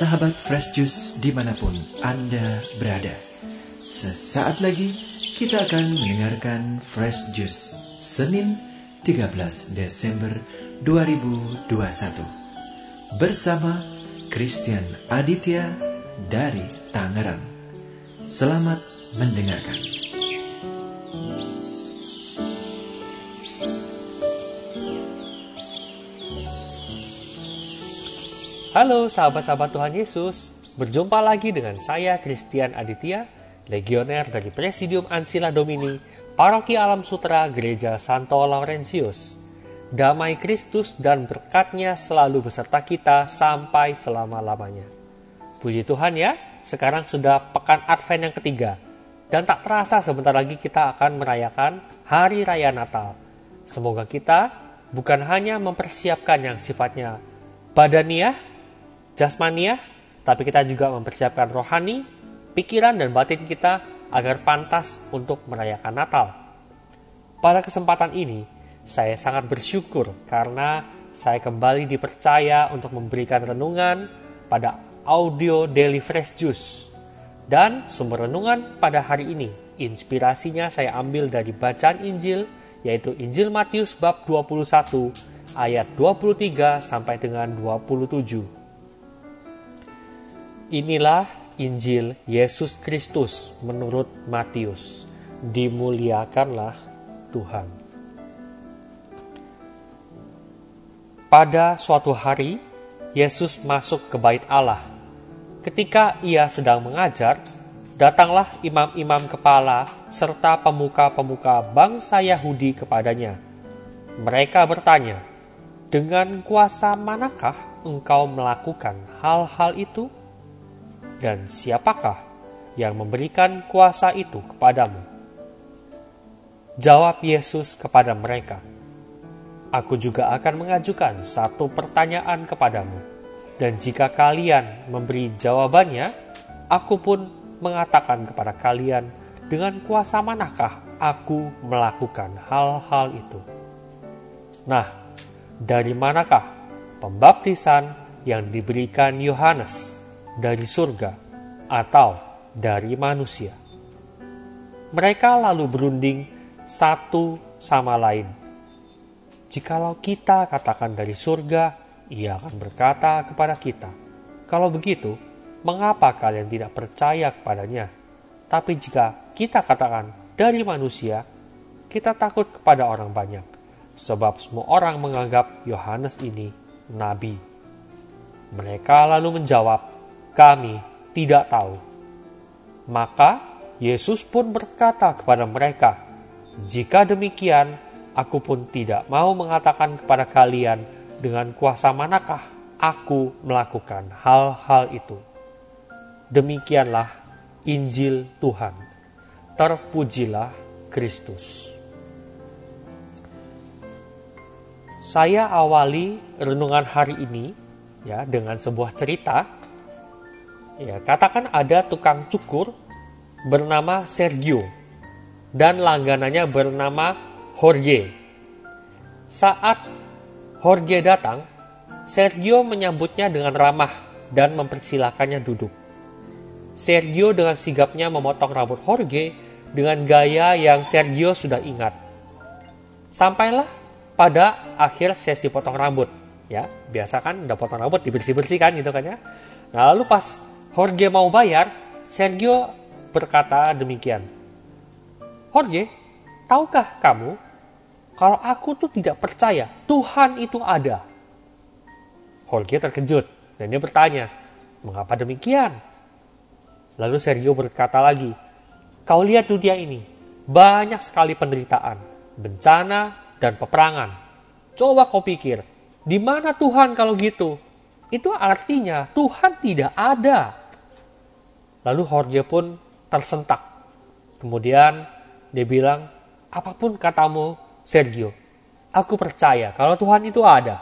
sahabat Fresh Juice di mana pun Anda berada. Sesaat lagi kita akan mendengarkan Fresh Juice Senin 13 Desember 2021 bersama Christian Aditya dari Tangerang. Selamat mendengarkan. Halo sahabat-sahabat Tuhan Yesus, berjumpa lagi dengan saya Christian Aditya, legioner dari Presidium Ansila Domini, Paroki Alam Sutra Gereja Santo Laurentius. Damai Kristus dan berkatnya selalu beserta kita sampai selama-lamanya. Puji Tuhan ya, sekarang sudah pekan Advent yang ketiga, dan tak terasa sebentar lagi kita akan merayakan Hari Raya Natal. Semoga kita bukan hanya mempersiapkan yang sifatnya badaniah, jasmania, tapi kita juga mempersiapkan rohani, pikiran dan batin kita agar pantas untuk merayakan Natal. Pada kesempatan ini, saya sangat bersyukur karena saya kembali dipercaya untuk memberikan renungan pada audio Daily Fresh Juice. Dan sumber renungan pada hari ini, inspirasinya saya ambil dari bacaan Injil, yaitu Injil Matius bab 21 ayat 23 sampai dengan 27. Inilah Injil Yesus Kristus menurut Matius. Dimuliakanlah Tuhan. Pada suatu hari, Yesus masuk ke bait Allah. Ketika ia sedang mengajar, datanglah imam-imam kepala serta pemuka-pemuka bangsa Yahudi kepadanya. Mereka bertanya, "Dengan kuasa manakah engkau melakukan hal-hal itu?" Dan siapakah yang memberikan kuasa itu kepadamu? Jawab Yesus kepada mereka, Aku juga akan mengajukan satu pertanyaan kepadamu, dan jika kalian memberi jawabannya, aku pun mengatakan kepada kalian dengan kuasa manakah aku melakukan hal-hal itu. Nah, dari manakah pembaptisan yang diberikan Yohanes? Dari surga atau dari manusia. Mereka lalu berunding satu sama lain. Jikalau kita katakan dari surga, ia akan berkata kepada kita, "Kalau begitu, mengapa kalian tidak percaya kepadanya?" Tapi jika kita katakan dari manusia, kita takut kepada orang banyak, sebab semua orang menganggap Yohanes ini nabi. Mereka lalu menjawab, kami tidak tahu. Maka Yesus pun berkata kepada mereka, "Jika demikian, aku pun tidak mau mengatakan kepada kalian dengan kuasa manakah aku melakukan hal-hal itu." Demikianlah Injil Tuhan. Terpujilah Kristus. Saya awali renungan hari ini ya dengan sebuah cerita Ya, katakan ada tukang cukur bernama Sergio dan langganannya bernama Jorge. Saat Jorge datang, Sergio menyambutnya dengan ramah dan mempersilahkannya duduk. Sergio dengan sigapnya memotong rambut Jorge dengan gaya yang Sergio sudah ingat. Sampailah pada akhir sesi potong rambut. Ya, biasa kan udah potong rambut dibersih-bersihkan gitu kan ya. Nah, lalu pas Jorge mau bayar, Sergio berkata demikian. Jorge, tahukah kamu kalau aku tuh tidak percaya Tuhan itu ada? Jorge terkejut dan dia bertanya, mengapa demikian? Lalu Sergio berkata lagi, kau lihat dunia ini, banyak sekali penderitaan, bencana, dan peperangan. Coba kau pikir, di mana Tuhan kalau gitu? Itu artinya Tuhan tidak ada. Lalu Jorge pun tersentak. Kemudian dia bilang, apa pun katamu Sergio, aku percaya kalau Tuhan itu ada.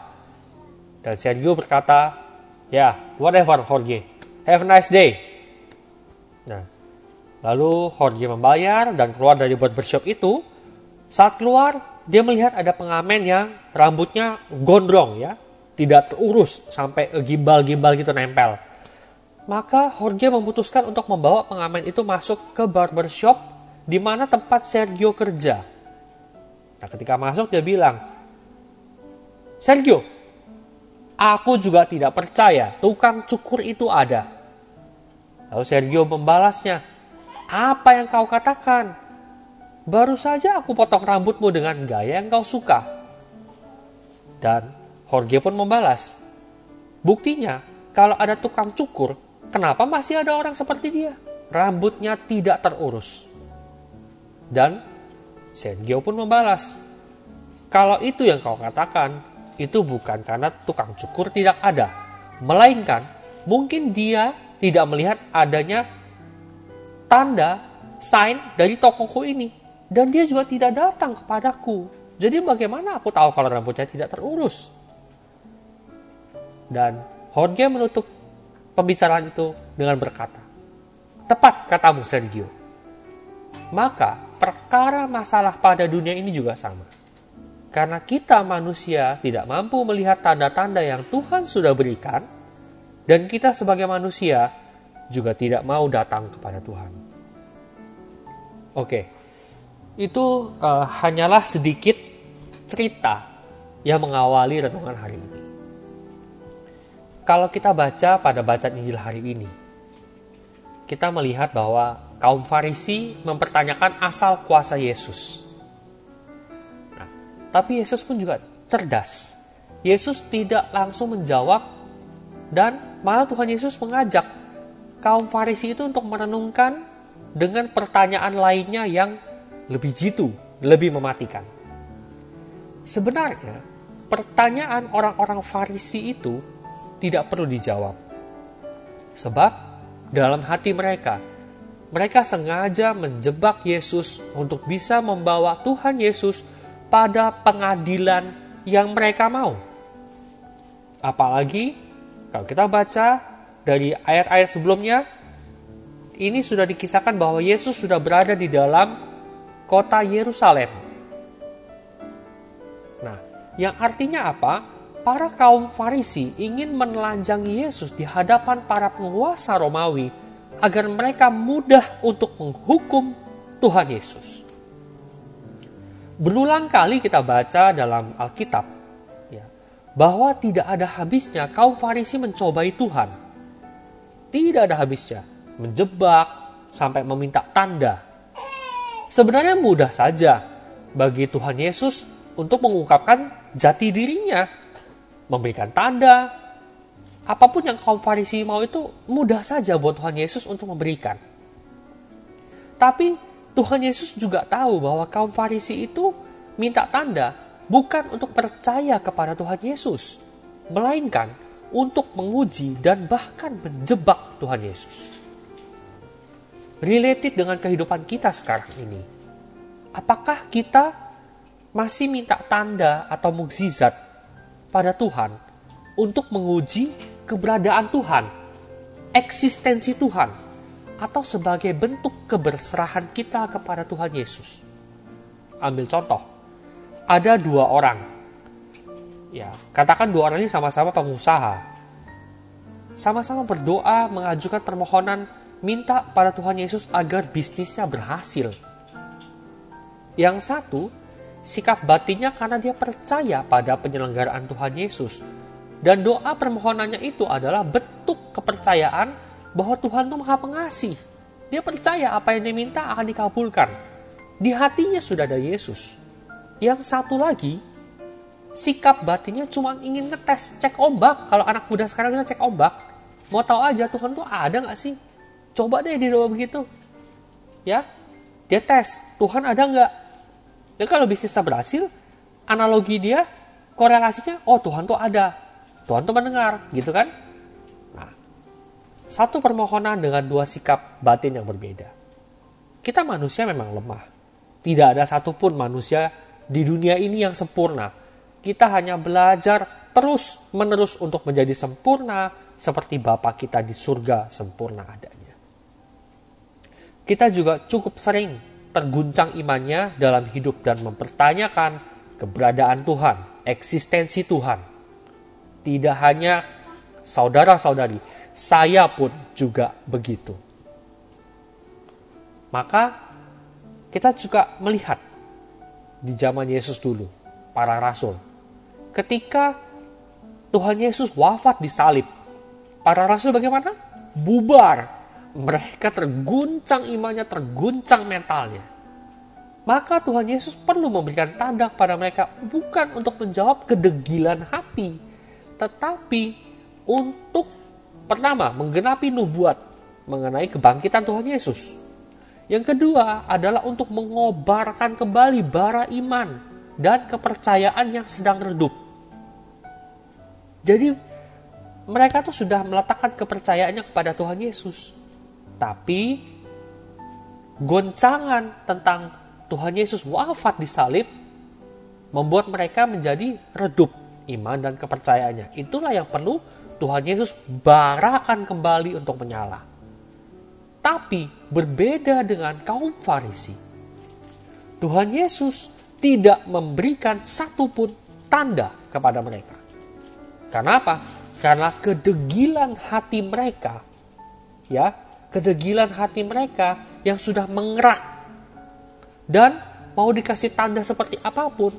Dan Sergio berkata, ya whatever Jorge, have a nice day. Nah, lalu Jorge membayar dan keluar dari barbershop itu. Saat keluar, dia melihat ada pengamen yang rambutnya gondrong ya, tidak terurus sampai gimbal-gimbal gitu nempel. Maka Jorge memutuskan untuk membawa pengamen itu masuk ke barbershop di mana tempat Sergio kerja. Nah, ketika masuk dia bilang, Sergio, aku juga tidak percaya tukang cukur itu ada. Lalu Sergio membalasnya, apa yang kau katakan? Baru saja aku potong rambutmu dengan gaya yang kau suka. Dan Jorge pun membalas, buktinya kalau ada tukang cukur, kenapa masih ada orang seperti dia? Rambutnya tidak terurus. Dan Sergio pun membalas, kalau itu yang kau katakan, itu bukan karena tukang cukur tidak ada, melainkan mungkin dia tidak melihat adanya tanda sign dari tokoku ini dan dia juga tidak datang kepadaku. Jadi bagaimana aku tahu kalau rambutnya tidak terurus? Dan Jorge menutup pembicaraan itu dengan berkata, Tepat katamu Sergio. Maka perkara masalah pada dunia ini juga sama karena kita manusia tidak mampu melihat tanda-tanda yang Tuhan sudah berikan, dan kita sebagai manusia juga tidak mau datang kepada Tuhan. Oke, itu uh, hanyalah sedikit cerita yang mengawali renungan hari ini. Kalau kita baca pada bacaan Injil hari ini, kita melihat bahwa kaum Farisi mempertanyakan asal kuasa Yesus tapi Yesus pun juga cerdas. Yesus tidak langsung menjawab dan malah Tuhan Yesus mengajak kaum Farisi itu untuk merenungkan dengan pertanyaan lainnya yang lebih jitu, lebih mematikan. Sebenarnya, pertanyaan orang-orang Farisi itu tidak perlu dijawab. Sebab dalam hati mereka, mereka sengaja menjebak Yesus untuk bisa membawa Tuhan Yesus pada pengadilan yang mereka mau. Apalagi kalau kita baca dari ayat-ayat sebelumnya, ini sudah dikisahkan bahwa Yesus sudah berada di dalam kota Yerusalem. Nah, yang artinya apa? Para kaum Farisi ingin menelanjangi Yesus di hadapan para penguasa Romawi agar mereka mudah untuk menghukum Tuhan Yesus. Berulang kali kita baca dalam Alkitab ya, bahwa tidak ada habisnya kaum Farisi mencobai Tuhan. Tidak ada habisnya menjebak sampai meminta tanda. Sebenarnya mudah saja bagi Tuhan Yesus untuk mengungkapkan jati dirinya, memberikan tanda, apa pun yang kaum Farisi mau itu mudah saja buat Tuhan Yesus untuk memberikan. Tapi Tuhan Yesus juga tahu bahwa kaum Farisi itu minta tanda bukan untuk percaya kepada Tuhan Yesus, melainkan untuk menguji dan bahkan menjebak Tuhan Yesus. Related dengan kehidupan kita sekarang ini, apakah kita masih minta tanda atau mukjizat pada Tuhan untuk menguji keberadaan Tuhan, eksistensi Tuhan, atau sebagai bentuk keberserahan kita kepada Tuhan Yesus. Ambil contoh, ada dua orang. Ya, katakan dua orang ini sama-sama pengusaha. Sama-sama berdoa mengajukan permohonan minta pada Tuhan Yesus agar bisnisnya berhasil. Yang satu, sikap batinnya karena dia percaya pada penyelenggaraan Tuhan Yesus. Dan doa permohonannya itu adalah bentuk kepercayaan bahwa Tuhan itu maha pengasih. Dia percaya apa yang diminta akan dikabulkan. Di hatinya sudah ada Yesus. Yang satu lagi, sikap batinnya cuma ingin ngetes, cek ombak. Kalau anak muda sekarang kita cek ombak. Mau tahu aja Tuhan tuh ada nggak sih? Coba deh di doa begitu. Ya, dia tes, Tuhan ada nggak? Ya kalau bisnisnya berhasil, analogi dia, korelasinya, oh Tuhan tuh ada. Tuhan tuh mendengar, gitu kan? Satu permohonan dengan dua sikap batin yang berbeda. Kita manusia memang lemah. Tidak ada satupun manusia di dunia ini yang sempurna. Kita hanya belajar terus menerus untuk menjadi sempurna seperti Bapa kita di surga sempurna adanya. Kita juga cukup sering terguncang imannya dalam hidup dan mempertanyakan keberadaan Tuhan, eksistensi Tuhan. Tidak hanya saudara-saudari, saya pun juga begitu. Maka kita juga melihat di zaman Yesus dulu, para rasul. Ketika Tuhan Yesus wafat di salib, para rasul bagaimana? Bubar. Mereka terguncang imannya, terguncang mentalnya. Maka Tuhan Yesus perlu memberikan tanda kepada mereka bukan untuk menjawab kedegilan hati, tetapi untuk pertama menggenapi nubuat mengenai kebangkitan Tuhan Yesus yang kedua adalah untuk mengobarkan kembali bara iman dan kepercayaan yang sedang redup. Jadi mereka tuh sudah meletakkan kepercayaannya kepada Tuhan Yesus. Tapi goncangan tentang Tuhan Yesus wafat di salib membuat mereka menjadi redup iman dan kepercayaannya. Itulah yang perlu Tuhan Yesus barakan kembali untuk menyala. Tapi berbeda dengan kaum Farisi. Tuhan Yesus tidak memberikan satupun tanda kepada mereka. Karena apa? Karena kedegilan hati mereka, ya, kedegilan hati mereka yang sudah mengerak dan mau dikasih tanda seperti apa pun,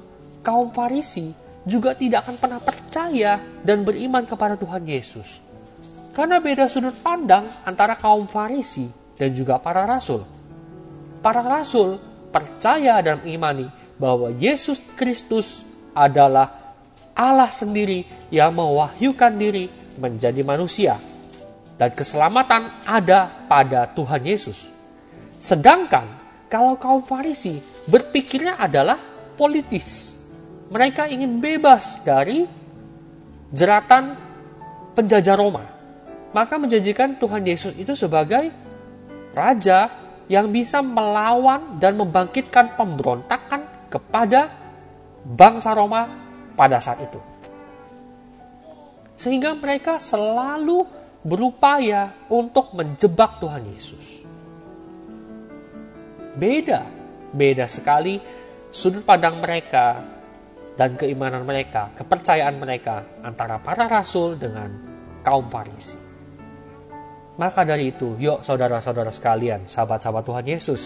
kaum Farisi juga tidak akan pernah percaya dan beriman kepada Tuhan Yesus. Karena beda sudut pandang antara kaum Farisi dan juga para rasul. Para rasul percaya dan mengimani bahwa Yesus Kristus adalah Allah sendiri yang mewahyukan diri menjadi manusia. Dan keselamatan ada pada Tuhan Yesus. Sedangkan kalau kaum Farisi berpikirnya adalah politis. Mereka ingin bebas dari jeratan penjajah Roma maka menjanjikan Tuhan Yesus itu sebagai raja yang bisa melawan dan membangkitkan pemberontakan kepada bangsa Roma pada saat itu. Sehingga mereka selalu berupaya untuk menjebak Tuhan Yesus. Beda, beda sekali sudut pandang mereka dan keimanan mereka, kepercayaan mereka antara para rasul dengan kaum Farisi. Maka dari itu, yuk saudara-saudara sekalian, sahabat-sahabat Tuhan Yesus,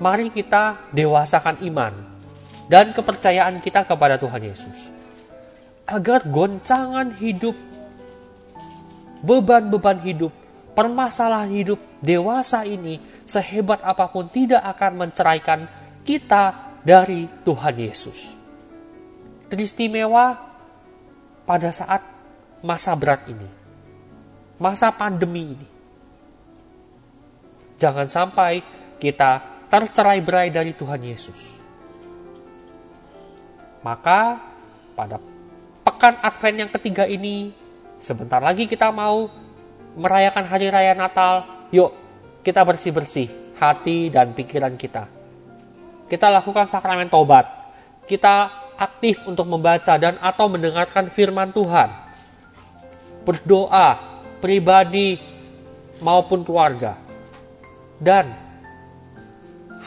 mari kita dewasakan iman dan kepercayaan kita kepada Tuhan Yesus. Agar goncangan hidup, beban-beban hidup, permasalahan hidup dewasa ini sehebat apa pun tidak akan menceraikan kita dari Tuhan Yesus. Teristimewa pada saat masa berat ini masa pandemi ini. Jangan sampai kita tercerai berai dari Tuhan Yesus. Maka pada pekan Advent yang ketiga ini, sebentar lagi kita mau merayakan hari raya Natal. Yuk, kita bersih-bersih hati dan pikiran kita. Kita lakukan sakramen tobat. Kita aktif untuk membaca dan atau mendengarkan firman Tuhan. Berdoa pribadi maupun keluarga. Dan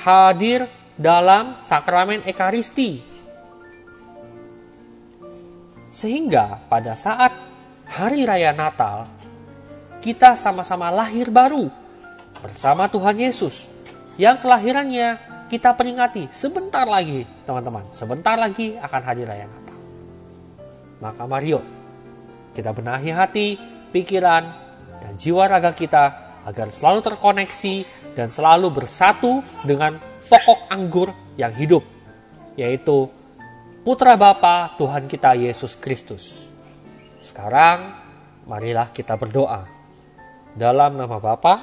hadir dalam sakramen Ekaristi. Sehingga pada saat hari raya Natal, kita sama-sama lahir baru bersama Tuhan Yesus yang kelahirannya kita peringati sebentar lagi, teman-teman. Sebentar lagi akan hari raya Natal. Maka mari yuk kita benahi hati pikiran, dan jiwa raga kita agar selalu terkoneksi dan selalu bersatu dengan pokok anggur yang hidup, yaitu Putra Bapa Tuhan kita Yesus Kristus. Sekarang, marilah kita berdoa dalam nama Bapa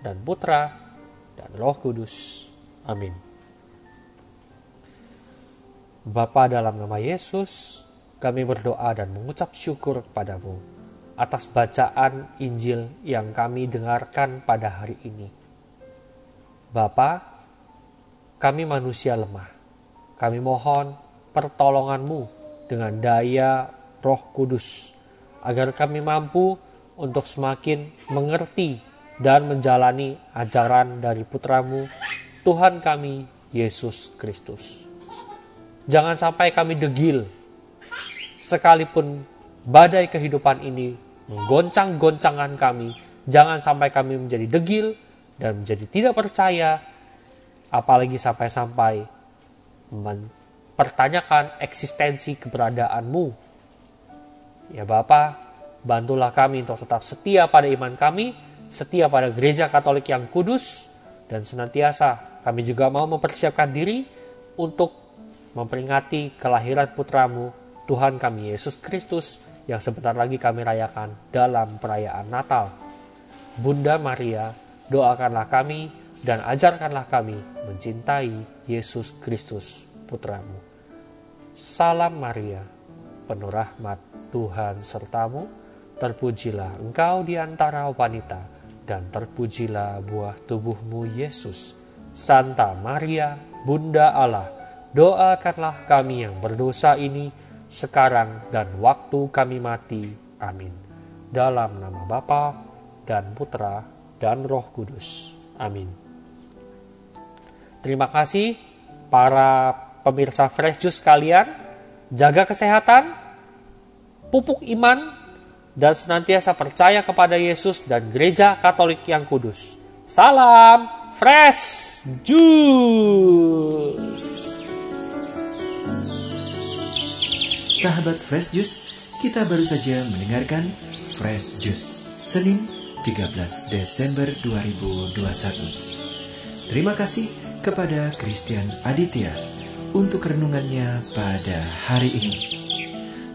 dan Putra dan Roh Kudus. Amin. Bapa dalam nama Yesus, kami berdoa dan mengucap syukur kepadamu atas bacaan Injil yang kami dengarkan pada hari ini. Bapa, kami manusia lemah. Kami mohon pertolonganmu dengan daya roh kudus, agar kami mampu untuk semakin mengerti dan menjalani ajaran dari putramu, Tuhan kami, Yesus Kristus. Jangan sampai kami degil, sekalipun badai kehidupan ini menggoncang-goncangan kami. Jangan sampai kami menjadi degil dan menjadi tidak percaya, apalagi sampai-sampai mempertanyakan eksistensi keberadaanmu. Ya Bapa, bantulah kami untuk tetap setia pada iman kami, setia pada gereja katolik yang kudus, dan senantiasa kami juga mau mempersiapkan diri untuk memperingati kelahiran putramu, Tuhan kami Yesus Kristus, yang sebentar lagi kami rayakan dalam perayaan Natal. Bunda Maria, doakanlah kami dan ajarkanlah kami mencintai Yesus Kristus, putramu. Salam Maria, penuh rahmat Tuhan sertamu, terpujilah engkau di antara wanita, dan terpujilah buah tubuhmu Yesus. Santa Maria, Bunda Allah, doakanlah kami yang berdosa ini, sekarang dan waktu kami mati. Amin. Dalam nama Bapa dan Putra dan Roh Kudus. Amin. Terima kasih para pemirsa Fresh Juice kalian. Jaga kesehatan, pupuk iman, dan senantiasa percaya kepada Yesus dan gereja Katolik yang kudus. Salam Fresh Juice! Sahabat Fresh Juice, kita baru saja mendengarkan Fresh Juice Senin 13 Desember 2021. Terima kasih kepada Christian Aditya untuk renungannya pada hari ini.